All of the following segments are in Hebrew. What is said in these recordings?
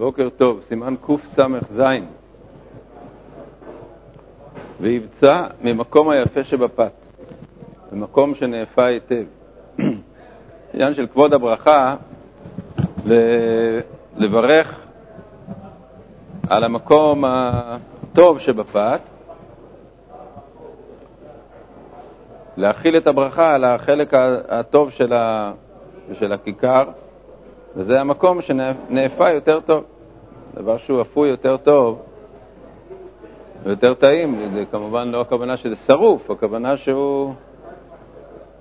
בוקר טוב, סימן קס"ז. ויבצע ממקום היפה שבפת, במקום שנאפה היטב. עניין של כבוד הברכה, לברך על המקום הטוב שבפת, להכיל את הברכה על החלק הטוב של, ה, של הכיכר, וזה המקום שנאפה יותר טוב. דבר שהוא אפוי יותר טוב ויותר טעים, זה כמובן לא הכוונה שזה שרוף, הכוונה שהוא...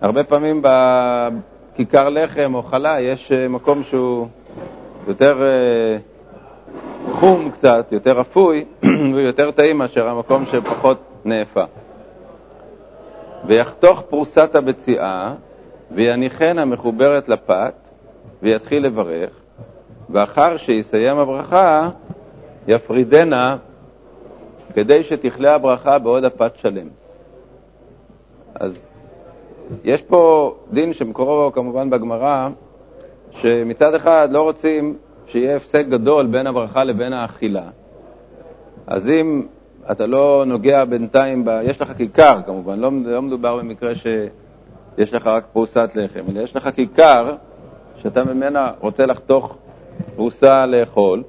הרבה פעמים בכיכר לחם או חלה יש אה, מקום שהוא יותר אה, חום קצת, יותר אפוי, ויותר טעים מאשר המקום שפחות נאפה. ויחתוך פרוסת הבציעה, ויניחנה מחוברת לפת, ויתחיל לברך, ואחר שיסיים הברכה, יפרידנה כדי שתכלה הברכה בעוד הפת שלם. אז יש פה דין שמקורו כמובן בגמרא, שמצד אחד לא רוצים שיהיה הפסק גדול בין הברכה לבין האכילה. אז אם אתה לא נוגע בינתיים, ב... יש לך כיכר כמובן, לא, לא מדובר במקרה שיש לך רק פרוסת לחם, אלא יש לך כיכר שאתה ממנה רוצה לחתוך פרוסה לאכול,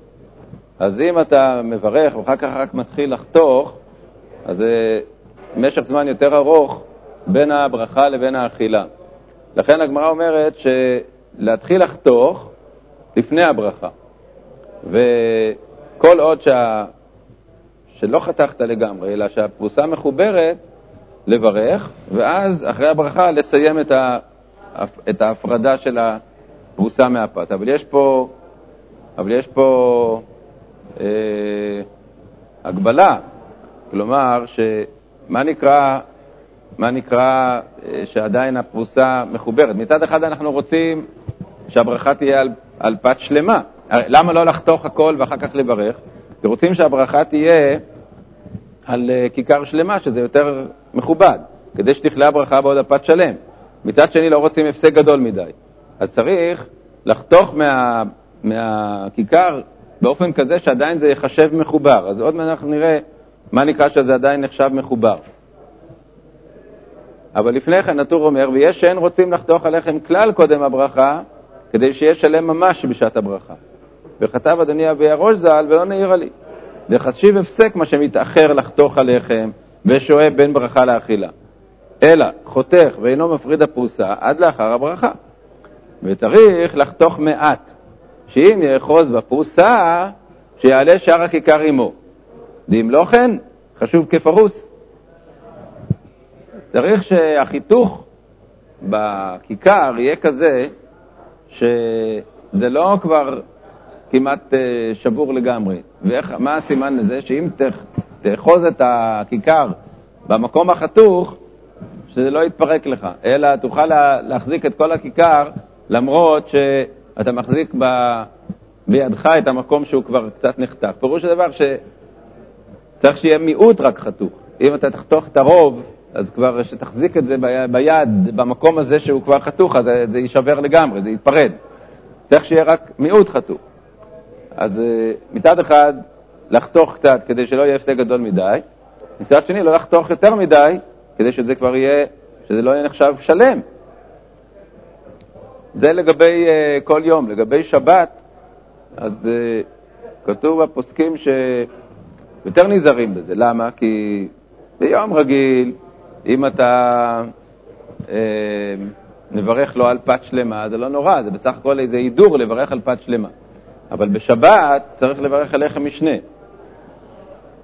אז אם אתה מברך ואחר כך רק מתחיל לחתוך, אז זה משך זמן יותר ארוך בין הברכה לבין האכילה. לכן הגמרא אומרת שלהתחיל לחתוך לפני הברכה, וכל עוד שה... שלא חתכת לגמרי, אלא שהפרוסה מחוברת, לברך, ואז אחרי הברכה לסיים את, ה... את ההפרדה של הפרוסה מהפת. אבל יש פה, אבל יש פה אה, הגבלה, כלומר, שמה נקרא, מה נקרא אה, שעדיין הפרוסה מחוברת? מצד אחד אנחנו רוצים שהברכה תהיה על, על פת שלמה. למה לא לחתוך הכל ואחר כך לברך? כי רוצים שהברכה תהיה על אה, כיכר שלמה, שזה יותר מכובד, כדי שתכלה הברכה בעוד הפת שלם. מצד שני, לא רוצים הפסק גדול מדי. אז צריך לחתוך מה, מהכיכר באופן כזה שעדיין זה ייחשב מחובר. אז עוד מעט אנחנו נראה מה נקרא שזה עדיין נחשב מחובר. אבל לפני כן הטור אומר, ויש שאין רוצים לחתוך עליכם כלל קודם הברכה, כדי שיהיה שלם ממש בשעת הברכה. וכתב אדוני אבי הראש ז"ל, ולא נעירה לי. דחשיב הפסק מה שמתאחר לחתוך עליכם, ושוהה בין ברכה לאכילה. אלא חותך ואינו מפריד הפרוסה עד לאחר הברכה. וצריך לחתוך מעט, שאם יאחוז בפרוסה, שיעלה שאר הכיכר עמו. ואם לא כן, חשוב כפרוס. צריך שהחיתוך בכיכר יהיה כזה שזה לא כבר כמעט אה, שבור לגמרי. ומה הסימן לזה? שאם תאחוז את הכיכר במקום החתוך, שזה לא יתפרק לך, אלא תוכל להחזיק את כל הכיכר למרות שאתה מחזיק ב... בידך את המקום שהוא כבר קצת נחתך. פירוש הדבר שצריך שיהיה מיעוט רק חתוך. אם אתה תחתוך את הרוב, אז כבר שתחזיק את זה ביד, במקום הזה שהוא כבר חתוך, אז זה יישבר לגמרי, זה יתפרד. צריך שיהיה רק מיעוט חתוך. אז אה, מצד אחד, לחתוך קצת כדי שלא יהיה הפסק גדול מדי, מצד שני, לא לחתוך יותר מדי, כדי שזה כבר יהיה, שזה לא יהיה נחשב שלם. זה לגבי uh, כל יום. לגבי שבת, אז uh, כתוב בפוסקים שיותר נזהרים בזה. למה? כי ביום רגיל, אם אתה uh, מברך לו על פת שלמה, זה לא נורא, זה בסך הכל איזה הידור לברך על פת שלמה. אבל בשבת צריך לברך על לחם משנה.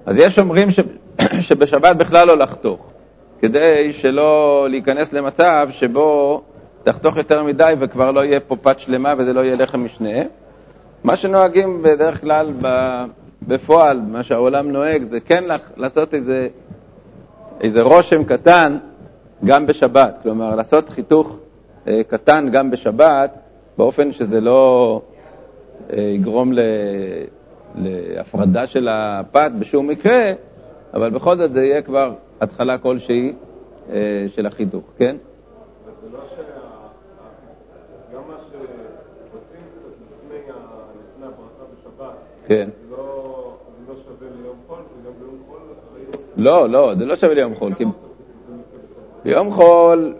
אז יש אומרים ש... שבשבת בכלל לא לחתוך, כדי שלא להיכנס למצב שבו תחתוך יותר מדי וכבר לא יהיה פה פת שלמה וזה לא יהיה לחם משנה. מה שנוהגים בדרך כלל בפועל, מה שהעולם נוהג, זה כן לעשות איזה, איזה רושם קטן גם בשבת, כלומר לעשות חיתוך אה, קטן גם בשבת, באופן שזה לא אה, יגרום ל... להפרדה של הפת בשום מקרה, אבל בכל זאת זה יהיה כבר התחלה כלשהי אה, של החיתוך, כן? זה לא שה... גם מה שרוצים קצת לפני הברכה בשבת, כן. לא, לא, זה לא שווה ליום חול. ביום חול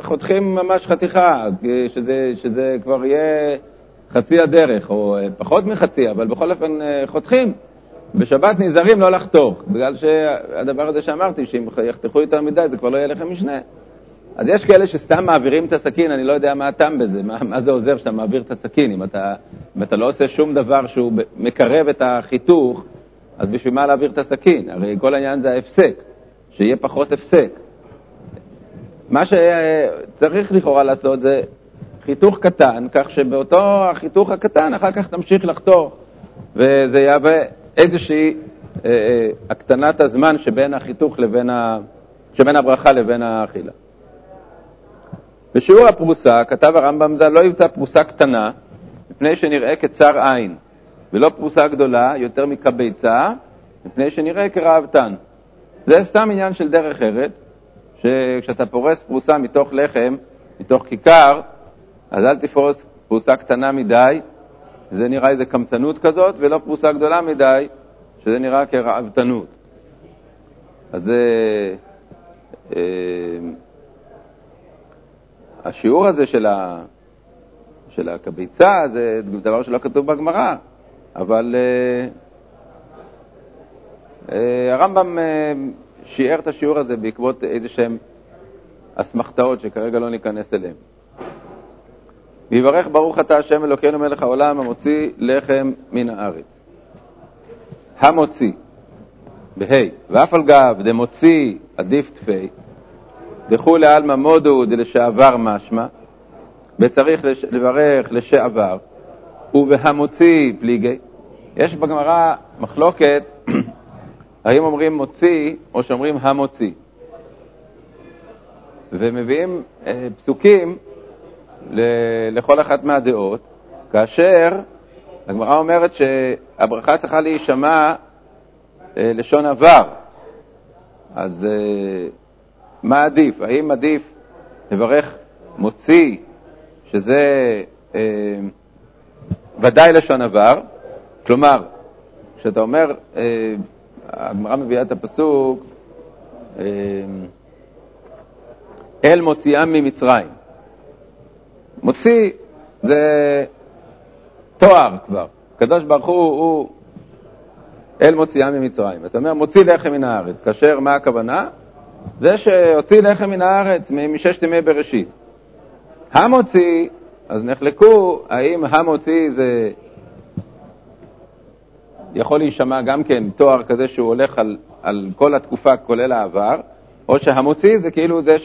חותכים ממש חתיכה, שזה, שזה כבר יהיה חצי הדרך, או פחות מחצי, אבל בכל אופן אה, חותכים. בשבת נזהרים לא לחתוך, בגלל שהדבר הזה שאמרתי, שאם יחתכו יותר מדי זה כבר לא יהיה לכם משנה. אז יש כאלה שסתם מעבירים את הסכין, אני לא יודע מה הטעם בזה, מה, מה זה עוזר שאתה מעביר את הסכין. אם אתה, אם אתה לא עושה שום דבר שהוא מקרב את החיתוך, אז בשביל מה להעביר את הסכין? הרי כל העניין זה ההפסק, שיהיה פחות הפסק. מה שצריך לכאורה לעשות זה חיתוך קטן, כך שבאותו החיתוך הקטן אחר כך תמשיך לחתוך, וזה יהווה איזושהי אה, אה, הקטנת הזמן שבין החיתוך לבין, ה... שבין הברכה לבין האכילה. בשיעור הפרוסה כתב הרמב"ם ז"ל לא ימצא פרוסה קטנה מפני שנראה כצר עין, ולא פרוסה גדולה יותר מכביצה מפני שנראה כרעבתן. זה סתם עניין של דרך ארץ, שכשאתה פורס פרוסה מתוך לחם, מתוך כיכר, אז אל תפרוס פרוסה קטנה מדי, זה נראה איזה קמצנות כזאת, ולא פרוסה גדולה מדי, שזה נראה כרעבתנות. אז זה... אה, השיעור הזה של, ה, של הקביצה זה דבר שלא כתוב בגמרא, אבל אה, אה, הרמב"ם אה, שיער את השיעור הזה בעקבות איזה שהם אסמכתאות שכרגע לא ניכנס אליהם. ויברך ברוך אתה השם אלוקינו מלך העולם המוציא לחם מן הארץ. המוציא, בה' ואף על גב דמוציא עדיף תפי, דכולי עלמא מודו דלשעבר משמע, וצריך לברך לשעבר, ובהמוציא פליגי. יש בגמרא מחלוקת האם אומרים מוציא או שאומרים המוציא. ומביאים אה, פסוקים לכל אחת מהדעות, כאשר הגמרא אומרת שהברכה צריכה להישמע אה, לשון עבר. אז אה, מה עדיף? האם עדיף לברך מוציא, שזה אה, ודאי לשון עבר, כלומר, כשאתה אומר, אה, הגמרא מביאה את הפסוק, אה, אל מוציאם ממצרים. מוציא זה תואר כבר. הקדוש ברוך הוא, הוא אל מוציאם ממצרים. אתה אומר, מוציא לחם מן הארץ. כאשר, מה הכוונה? זה שהוציא לחם מן הארץ מששת ימי בראשית. המוציא, אז נחלקו האם המוציא זה יכול להישמע גם כן תואר כזה שהוא הולך על, על כל התקופה כולל העבר, או שהמוציא זה כאילו זה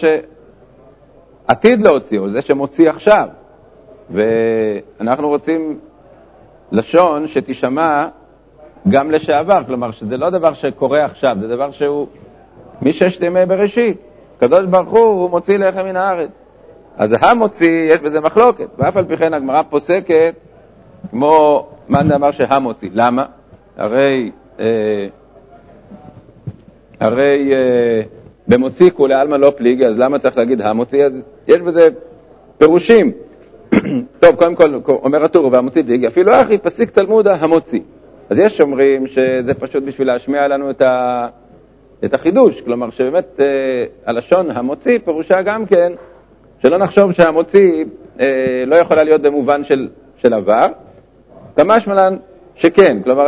שעתיד להוציא, או זה שמוציא עכשיו. ואנחנו רוצים לשון שתישמע גם לשעבר, כלומר שזה לא דבר שקורה עכשיו, זה דבר שהוא מששת ימי בראשית. הקדוש ברוך הוא, הוא מוציא לחם מן הארץ. אז המוציא, יש בזה מחלוקת, ואף על פי כן הגמרא פוסקת כמו מאן דאמר שהמוציא. למה? הרי, אה, הרי אה, במוציא כולי עלמא לא פליגי, אז למה צריך להגיד המוציא? אז יש בזה פירושים. טוב, קודם כל, אומר הטור, והמוציא פליגי, אפילו אחי פסיק תלמודה המוציא. אז יש אומרים שזה פשוט בשביל להשמיע לנו את, ה, את החידוש, כלומר שבאמת אה, הלשון המוציא פירושה גם כן שלא נחשוב שהמוציא אה, לא יכולה להיות במובן של, של עבר, כמשמלן שכן, כלומר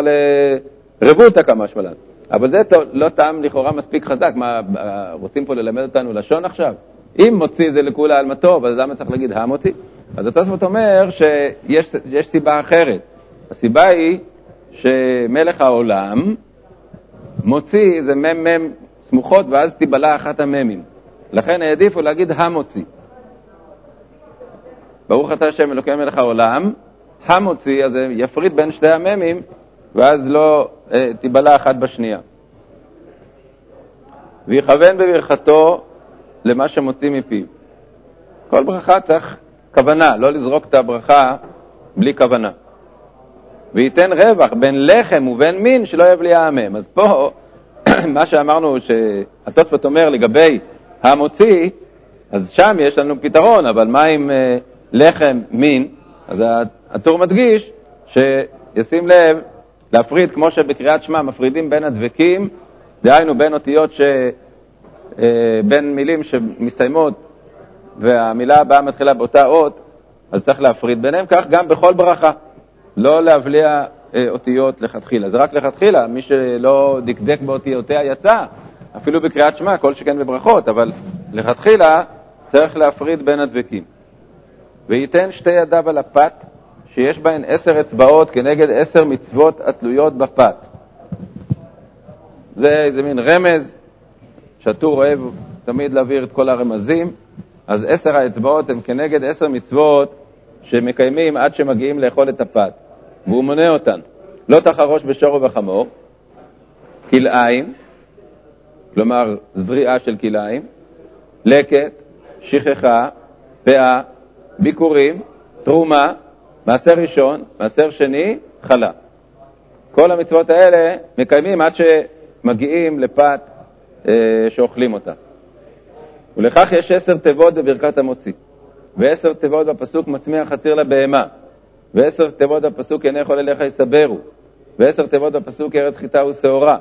לרבותא כמשמלן. אבל זה לא טעם לכאורה מספיק חזק, מה, רוצים פה ללמד אותנו לשון עכשיו? אם מוציא זה לכולה על מה טוב, אז למה צריך להגיד המוציא? אז התוספות אומר שיש סיבה אחרת. הסיבה היא שמלך העולם מוציא זה מ"מ סמוכות ואז תיבלע אחת המ"מים. לכן העדיפו להגיד המוציא. ברוך אתה השם אלוקי מלך העולם, המוציא, אז יפריד בין שתי המ"מים ואז לא אה, תיבלע אחת בשנייה. ויכוון בברכתו למה שמוציא מפיו. כל ברכה צריך כוונה, לא לזרוק את הברכה בלי כוונה. וייתן רווח בין לחם ובין מין שלא יבליע המם. אז פה, מה שאמרנו, שהתוספות אומר לגבי המוציא, אז שם יש לנו פתרון, אבל מה עם uh, לחם, מין? אז הטור מדגיש שישים לב להפריד, כמו שבקריאת שמע מפרידים בין הדבקים, דהיינו בין אותיות ש... אה, בין מילים שמסתיימות והמילה הבאה מתחילה באותה אות, אז צריך להפריד ביניהם, כך גם בכל ברכה, לא להבליע אה, אותיות לכתחילה. זה רק לכתחילה, מי שלא דקדק באותיותיה יצא, אפילו בקריאת שמע, כל שכן בברכות, אבל לכתחילה צריך להפריד בין הדבקים. וייתן שתי ידיו על הפת, שיש בהן עשר אצבעות כנגד עשר מצוות התלויות בפת. זה איזה מין רמז שהטור אוהב תמיד להעביר את כל הרמזים, אז עשר האצבעות הן כנגד עשר מצוות שמקיימים עד שמגיעים לאכול את הפת, והוא מונה אותן. לא תחרוש בשור ובחמור, כלאיים, כלומר זריעה של כלאיים, לקט, שכחה, פאה, ביקורים, תרומה, מעשר ראשון, מעשר שני, חלה. כל המצוות האלה מקיימים עד שמגיעים לפת אה, שאוכלים אותה. ולכך יש עשר תיבות בברכת המוציא, ועשר תיבות בפסוק מצמיח חציר לבהמה, ועשר תיבות בפסוק עיני כל אליך יסברו, ועשר תיבות בפסוק ארץ חיטה ושעורה,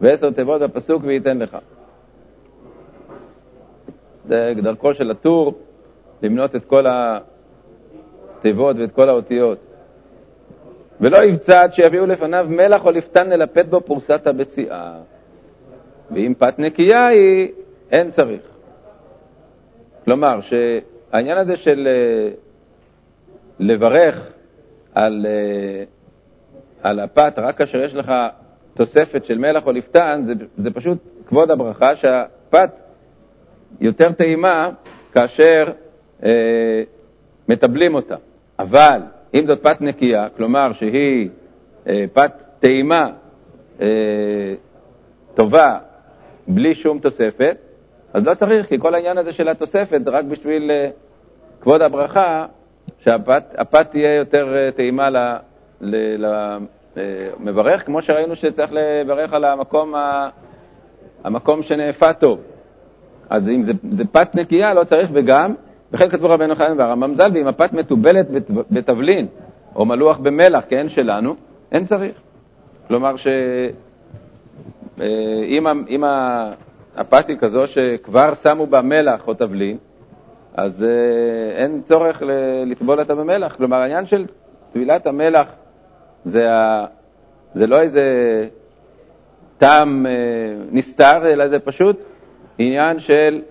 ועשר תיבות בפסוק וייתן לך. זה דרכו של הטור למנות את כל התיבות ואת כל האותיות. ולא יבצע עד שיביאו לפניו מלח או לפתן ללפת בו פרוסת הבציעה. ואם פת נקייה היא, אין צריך. כלומר, שהעניין הזה של אה, לברך על, אה, על הפת רק כאשר יש לך תוספת של מלח או לפתן, זה, זה פשוט כבוד הברכה שהפת יותר טעימה כאשר אה, מטבלים אותה. אבל אם זאת פת נקייה, כלומר שהיא אה, פת טעימה אה, טובה בלי שום תוספת, אז לא צריך, כי כל העניין הזה של התוספת זה רק בשביל אה, כבוד הברכה, שהפת תהיה יותר אה, טעימה למברך, כמו שראינו שצריך לברך על המקום, המקום שנאפה טוב. אז אם זה, זה פת נקייה, לא צריך, וגם, וכן כתבו רבנו חיים והרמב"ם ז"ל, ואם הפת מתובלת בתבלין, או מלוח במלח, כן, שלנו, אין צריך. כלומר, שאם אה, הפת היא כזו שכבר שמו בה מלח או תבלין, אז אה, אין צורך לטבול אותה במלח. כלומר, העניין של טבילת המלח זה, ה, זה לא איזה טעם אה, נסתר, אלא זה פשוט עניין של,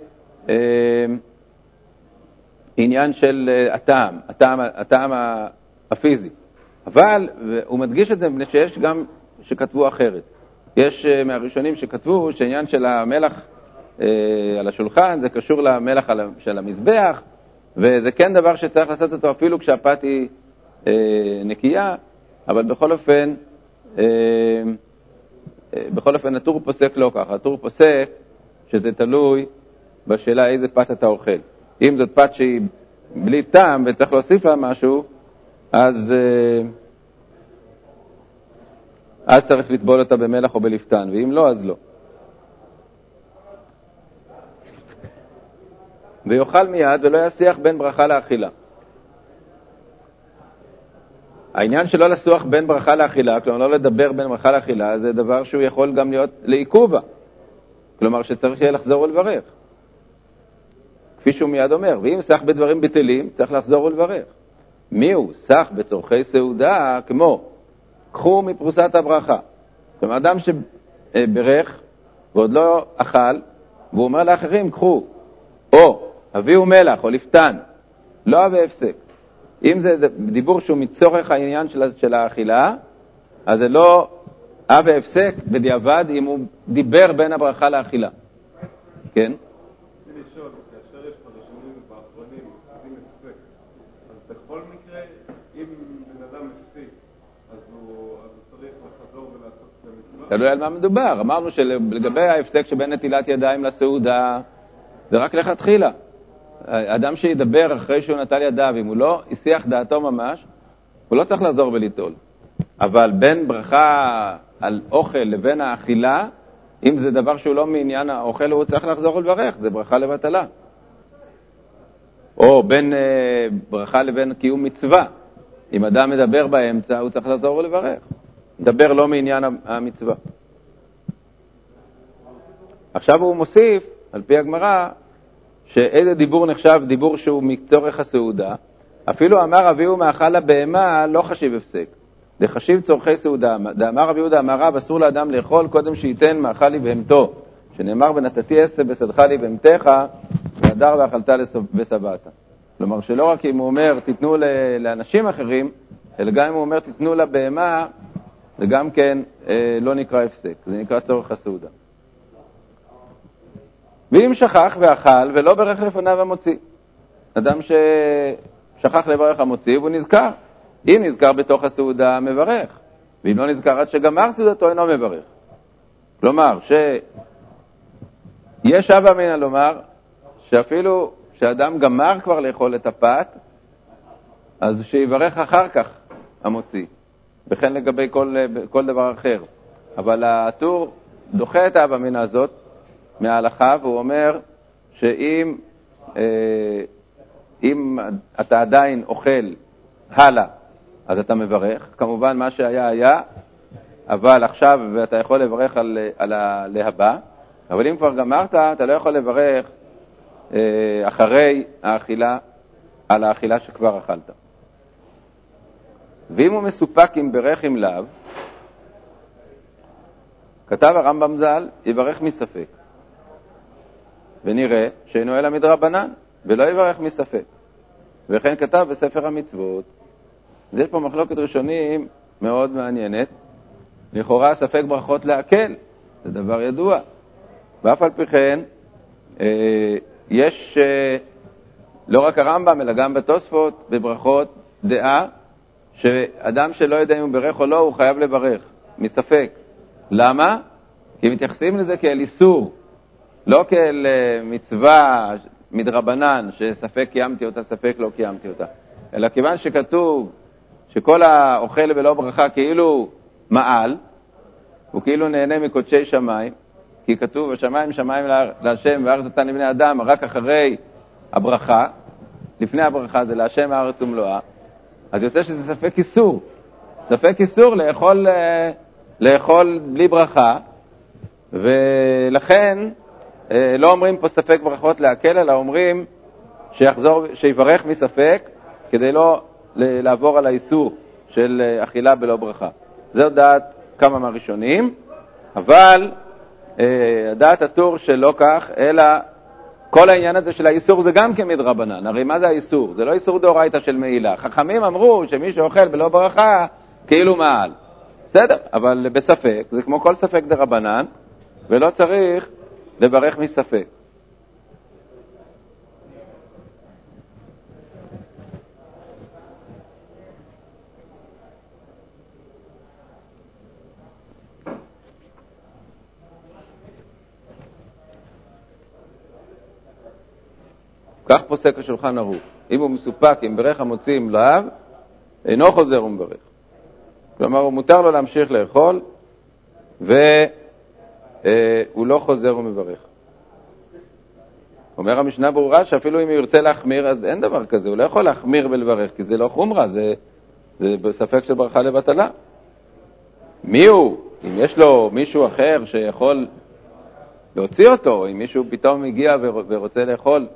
אה, עניין של אה, הטעם, הטעם, הטעם הפיזי. אבל הוא מדגיש את זה מפני שיש גם שכתבו אחרת. יש אה, מהראשונים שכתבו שהעניין של המלח על השולחן זה קשור למלח של המזבח, וזה כן דבר שצריך לעשות אותו אפילו כשהפת היא נקייה, אבל בכל אופן, בכל אופן הטור פוסק לא ככה. הטור פוסק שזה תלוי בשאלה איזה פת אתה אוכל. אם זאת פת שהיא בלי טעם וצריך להוסיף לה משהו, אז, אה, אז צריך לטבול אותה במלח או בלפתן, ואם לא, אז לא. ויאכל מיד ולא יסיח בין ברכה לאכילה. העניין שלא לסוח בין ברכה לאכילה, כלומר לא לדבר בין ברכה לאכילה, זה דבר שהוא יכול גם להיות לעיכובה. כלומר שצריך יהיה לחזור ולברך. כפי שהוא מיד אומר, ואם סח בדברים בטלים, צריך לחזור ולברך. מי הוא? סח בצורכי סעודה, כמו קחו מפרוסת הברכה. כלומר, אדם שברך ועוד לא אכל, והוא אומר לאחרים, קחו, או הביאו מלח או לפתן, לא הווה הפסק. אם זה דיבור שהוא מצורך העניין של האכילה, אז זה לא אה והפסק בדיעבד אם הוא דיבר בין הברכה לאכילה. כן? תלוי על מה מדובר. אמרנו שלגבי ההפסק שבין נטילת ידיים לסעודה, זה רק לכתחילה. אדם שידבר אחרי שהוא נטל ידיו, אם הוא לא הסיח דעתו ממש, הוא לא צריך לחזור וליטול. אבל בין ברכה על אוכל לבין האכילה, אם זה דבר שהוא לא מעניין האוכל, הוא צריך לחזור ולברך, זה ברכה לבטלה. או בין אה, ברכה לבין קיום מצווה. אם אדם מדבר באמצע, הוא צריך לחזור ולברך. מדבר לא מעניין המצווה. עכשיו הוא מוסיף, על פי הגמרא, שאיזה דיבור נחשב דיבור שהוא מצורך הסעודה. אפילו אמר אביהו מאכל הבהמה לא חשיב הפסק. דחשיב צורכי סעודה. דאמר רבי יהודה אמר רב, אסור לאדם לאכול קודם שייתן מאכל לבהמתו, שנאמר ונתתי עשה בשדך לבהמתך, והדר ואכלת ושבעת. כלומר, שלא רק אם הוא אומר תיתנו לאנשים אחרים, אלא גם אם הוא אומר תיתנו לבהמה, זה גם כן אה, לא נקרא הפסק, זה נקרא צורך הסעודה. ואם שכח ואכל ולא ברך לפניו המוציא, אדם ששכח לברך המוציא והוא נזכר, אם נזכר בתוך הסעודה, מברך, ואם לא נזכר עד שגמר סעודתו, אינו מברך. כלומר, שיש אבא אמינא לומר שאפילו שאדם גמר כבר לאכול את הפת, אז שיברך אחר כך המוציא, וכן לגבי כל, כל דבר אחר. אבל הטור דוחה את האבא אמינא הזאת מההלכה, והוא אומר שאם אה, אם אתה עדיין אוכל הלאה אז אתה מברך. כמובן, מה שהיה היה, אבל עכשיו, ואתה יכול לברך על, על הלהבא, אבל אם כבר גמרת, אתה לא יכול לברך אה, אחרי האכילה על האכילה שכבר אכלת. ואם הוא מסופק עם ברך עם לאו, כתב הרמב"ם ז"ל, יברך מספק. ונראה שאינו אלא מדרבנן, ולא יברך מספק. וכן כתב בספר המצוות, אז יש פה מחלוקת ראשונים מאוד מעניינת. לכאורה ספק ברכות להקל, זה דבר ידוע. ואף על פי כן, אה, יש אה, לא רק הרמב"ם, אלא גם בתוספות, בברכות, דעה שאדם שלא יודע אם הוא ברך או לא, הוא חייב לברך, מספק. למה? כי מתייחסים לזה כאל איסור, לא כאל אה, מצווה מדרבנן, שספק קיימתי אותה, ספק לא קיימתי אותה, אלא כיוון שכתוב שכל האוכל בלא ברכה כאילו מעל, הוא כאילו נהנה מקודשי שמיים, כי כתוב, השמיים שמיים להשם וארץ נתן לבני אדם, רק אחרי הברכה, לפני הברכה זה להשם הארץ ומלואה, אז יוצא שזה ספק איסור. ספק איסור לאכול, אה, לאכול בלי ברכה, ולכן לא אומרים פה ספק ברכות להקל, אלא אומרים שיחזור, שיברך מספק, כדי לא לעבור על האיסור של אה, אכילה בלא ברכה. זו דעת כמה מהראשונים, אבל אה, דעת הטור שלא כך, אלא כל העניין הזה של האיסור זה גם כן מדרבנן. הרי מה זה האיסור? זה לא איסור דאורייתא של מעילה. חכמים אמרו שמי שאוכל בלא ברכה, כאילו מעל. בסדר, אבל בספק, זה כמו כל ספק דרבנן, ולא צריך לברך מספק. כך פוסק השולחן ערוך. אם הוא מסופק עם ברך המוציא עם להב, אינו חוזר ומברך. כלומר, מותר לו להמשיך לאכול, והוא לא חוזר ומברך. אומר המשנה ברורה שאפילו אם הוא ירצה להחמיר, אז אין דבר כזה, הוא לא יכול להחמיר ולברך, כי זה לא חומרה, זה, זה בספק של ברכה לבטלה. מי הוא? אם יש לו מישהו אחר שיכול להוציא אותו, אם מישהו פתאום הגיע ורוצה לאכול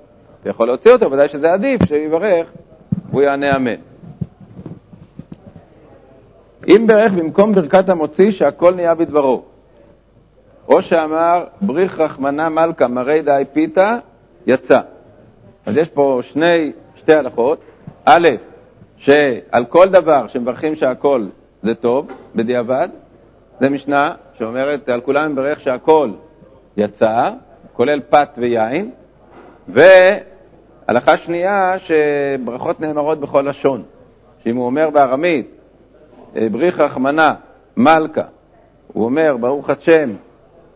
ויכול להוציא אותו, ודאי שזה עדיף שיברך, והוא יענה אמן. אם ברך במקום ברכת המוציא שהכל נהיה בדברו, או שאמר בריך רחמנה מלכה מרי דאי פיתה, יצא. אז יש פה שני, שתי הלכות. א', שעל כל דבר שמברכים שהכל זה טוב, בדיעבד, זה משנה שאומרת על כולם מברך שהכל יצא, כולל פת ויין, ו... הלכה שנייה, שברכות נאמרות בכל לשון. שאם הוא אומר בארמית, בריך רחמנה מלכה, הוא אומר, ברוך השם,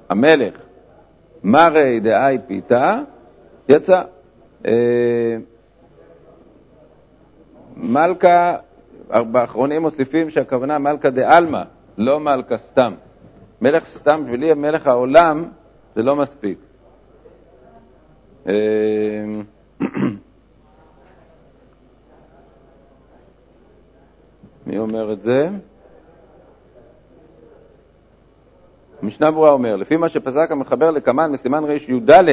המלך, מרי דאי פיתה, יצא. אה, מלכה, באחרונים מוסיפים שהכוונה מלכה דעלמא, לא מלכה סתם. מלך סתם, בשבילי מלך העולם, זה לא מספיק. אה, מי אומר את זה? המשנה ברורה אומר, לפי מה שפסק המחבר לקמן מסימן רי"ד,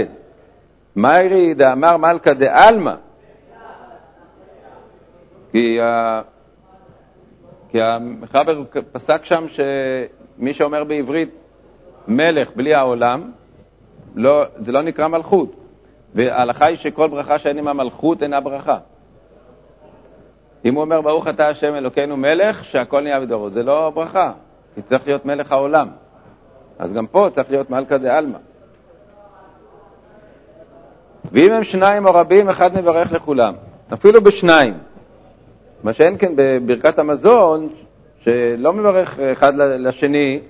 מיירי דאמר מלכה דעלמא, כי, כי המחבר פסק שם שמי שאומר בעברית מלך בלי העולם, לא, זה לא נקרא מלכות. וההלכה היא שכל ברכה שאין עם המלכות אינה ברכה. אם הוא אומר, ברוך אתה השם אלוקינו מלך, שהכל נהיה בדורו, זה לא ברכה, כי צריך להיות מלך העולם. אז גם פה צריך להיות מלכה דה-עלמא. ואם הם שניים או רבים, אחד מברך לכולם, אפילו בשניים. מה שאין כן בברכת המזון, שלא מברך אחד לשני,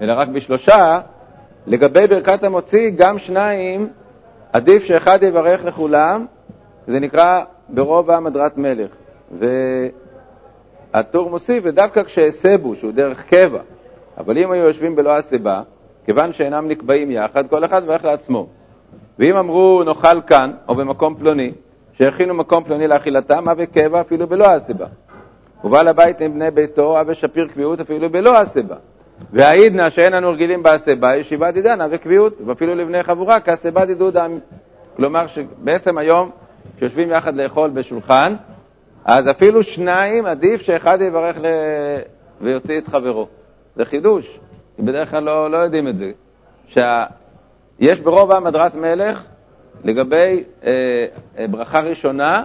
אלא רק בשלושה, לגבי ברכת המוציא, גם שניים, עדיף שאחד יברך לכולם, זה נקרא ברוב עם הדרת מלך. והטור מוסיף, ודווקא כשהסבו, שהוא דרך קבע, אבל אם היו יושבים בלא הסיבה, כיוון שאינם נקבעים יחד, כל אחד מברך לעצמו. ואם אמרו נאכל כאן, או במקום פלוני, שהכינו מקום פלוני לאכילתם, אבי קבע אפילו בלא הסיבה. ובעל הבית עם בני ביתו, אבי שפיר קביעות אפילו בלא הסיבה. והעידנא שאין אנו רגילים בהסבה, ישיבה דידנא וקביעות, ואפילו לבני חבורה כהסבה דידודם. כלומר שבעצם היום, כשיושבים יחד לאכול בשולחן, אז אפילו שניים עדיף שאחד יברך ל... ויוציא את חברו. זה חידוש, בדרך כלל לא, לא יודעים את זה. שיש ברוב עם הדרת מלך לגבי אה, אה, ברכה ראשונה,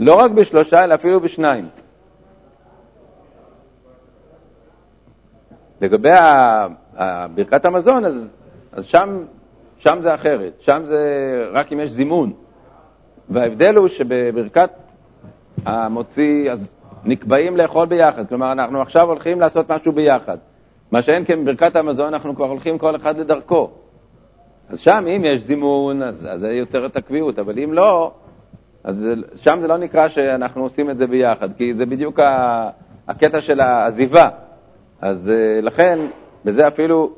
לא רק בשלושה, אלא אפילו בשניים. לגבי ברכת המזון, אז, אז שם, שם זה אחרת, שם זה רק אם יש זימון. וההבדל הוא שבברכת המוציא, אז נקבעים לאכול ביחד. כלומר, אנחנו עכשיו הולכים לעשות משהו ביחד. מה שאין כן בברכת המזון, אנחנו כבר הולכים כל אחד לדרכו. אז שם, אם יש זימון, אז, אז זה יוצר את הקביעות, אבל אם לא, אז שם זה לא נקרא שאנחנו עושים את זה ביחד, כי זה בדיוק הקטע של העזיבה. אז אה, לכן, בזה אפילו,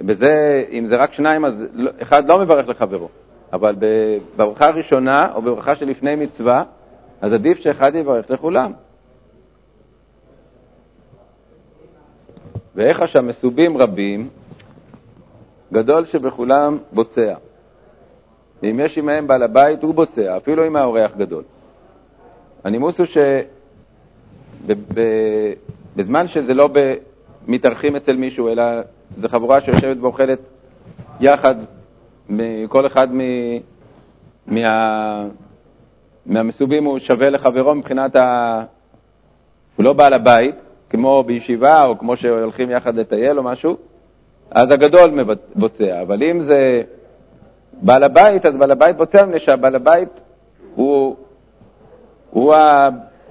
בזה, אם זה רק שניים, אז לא, אחד לא מברך לחברו. אבל בברכה הראשונה, או בברכה שלפני מצווה, אז עדיף שאחד יברך לכולם. ואיך שהמסובים רבים, גדול שבכולם בוצע. ואם יש עמהם בעל הבית, הוא בוצע, אפילו אם האורח גדול. הנימוס הוא שבזמן שזה לא מתארחים אצל מישהו, אלא זו חבורה שיושבת ואוכלת יחד, כל אחד מ... מה... מהמסובים הוא שווה לחברו מבחינת ה... הוא לא בעל הבית, כמו בישיבה או כמו שהולכים יחד לטייל או משהו, אז הגדול בוצע. אבל אם זה בעל הבית, אז בעל הבית בוצע מפני שהבעל הבית הוא, הוא, ה...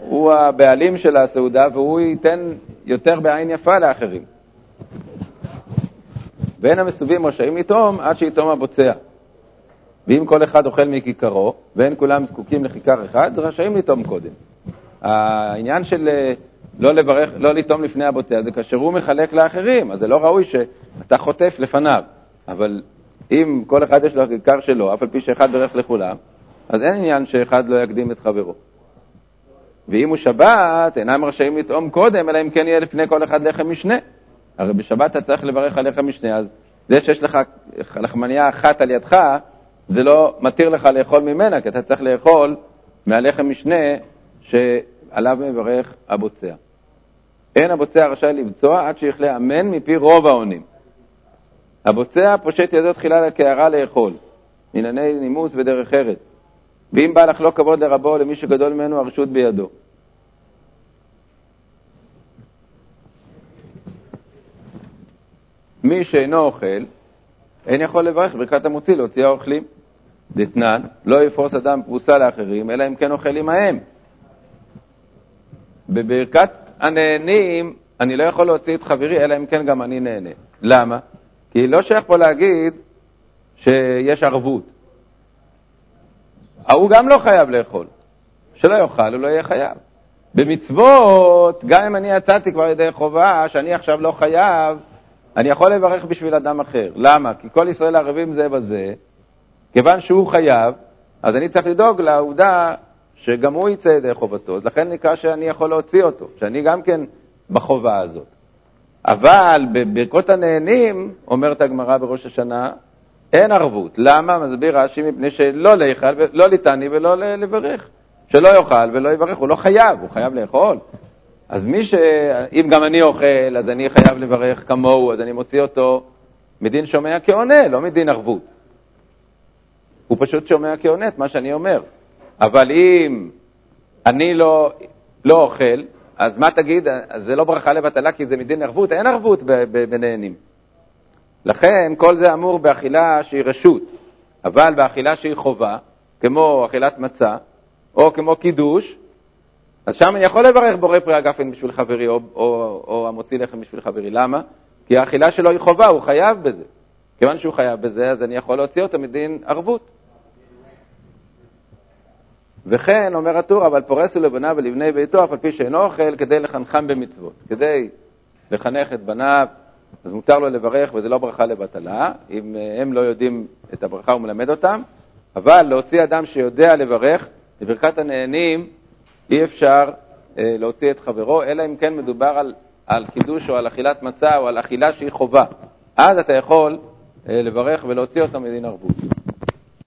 הוא הבעלים של הסעודה והוא ייתן יותר בעין יפה לאחרים. ואין המסובים רשאים לטעום עד שיטעום הבוצע. ואם כל אחד אוכל מכיכרו, ואין כולם זקוקים לכיכר אחד, רשאים לטעום קודם. העניין של לא, לברך, לא לטעום לפני הבוצע זה כאשר הוא מחלק לאחרים, אז זה לא ראוי שאתה חוטף לפניו. אבל אם כל אחד יש לו הכיכר שלו, אף על פי שאחד ברך לכולם, אז אין עניין שאחד לא יקדים את חברו. ואם הוא שבת, אינם רשאים לטעום קודם, אלא אם כן יהיה לפני כל אחד לחם משנה. הרי בשבת אתה צריך לברך על לחם משנה, אז זה שיש לך לחמניה אחת על ידך, זה לא מתיר לך לאכול ממנה, כי אתה צריך לאכול מהלחם משנה שעליו מברך הבוצע. אין הבוצע רשאי לבצוע עד שיכלה אמן מפי רוב העונים. הבוצע פושט ידו תחילה לקערה לאכול, ענייני נימוס ודרך ארץ. ואם בא לא כבוד לרבו למי שגדול ממנו, הרשות בידו. מי שאינו אוכל, אין יכול לברך ברכת המוציא להוציא האוכלים. דתנן, לא יפרוס אדם פרוסה לאחרים, אלא אם כן אוכל עמהם. בברכת הנהנים, אני לא יכול להוציא את חברי, אלא אם כן גם אני נהנה. למה? כי לא שייך פה להגיד שיש ערבות. ההוא גם לא חייב לאכול. שלא יאכל, הוא לא יהיה חייב. במצוות, גם אם אני יצאתי כבר ידי חובה, שאני עכשיו לא חייב, אני יכול לברך בשביל אדם אחר. למה? כי כל ישראל ערבים זה בזה, כיוון שהוא חייב, אז אני צריך לדאוג לעובדה שגם הוא יצא ידי חובתו, אז לכן נקרא שאני יכול להוציא אותו, שאני גם כן בחובה הזאת. אבל בברכות הנהנים, אומרת הגמרא בראש השנה, אין ערבות. למה? מסביר רש"י, מפני שלא לאכול, לא ליטני ולא לברך. שלא יאכל ולא יברך, הוא לא חייב, הוא חייב לאכול. אז מי ש... אם גם אני אוכל, אז אני חייב לברך כמוהו, אז אני מוציא אותו מדין שומע כעונה, לא מדין ערבות. הוא פשוט שומע כעונה את מה שאני אומר. אבל אם אני לא, לא אוכל, אז מה תגיד? אז זה לא ברכה לבטלה כי זה מדין ערבות, אין ערבות בנהנים. לכן כל זה אמור באכילה שהיא רשות, אבל באכילה שהיא חובה, כמו אכילת מצה, או כמו קידוש, אז שם אני יכול לברך בורא פרי הגפן בשביל חברי, או, או, או המוציא לחם בשביל חברי. למה? כי האכילה שלו היא חובה, הוא חייב בזה. כיוון שהוא חייב בזה, אז אני יכול להוציא אותו מדין ערבות. וכן, אומר הטור, אבל פורס הוא לבניו ולבני ביתו, אף על פי שאינו אוכל, כדי לחנכם במצוות. כדי לחנך את בניו, אז מותר לו לברך, וזה לא ברכה לבטלה. אם אה, הם לא יודעים את הברכה, הוא מלמד אותם. אבל להוציא אדם שיודע לברך, בברכת הנהנים אי אפשר אה, להוציא את חברו, אלא אם כן מדובר על, על קידוש או על אכילת מצה או על אכילה שהיא חובה. אז אתה יכול אה, לברך ולהוציא אותו מדין ערבות.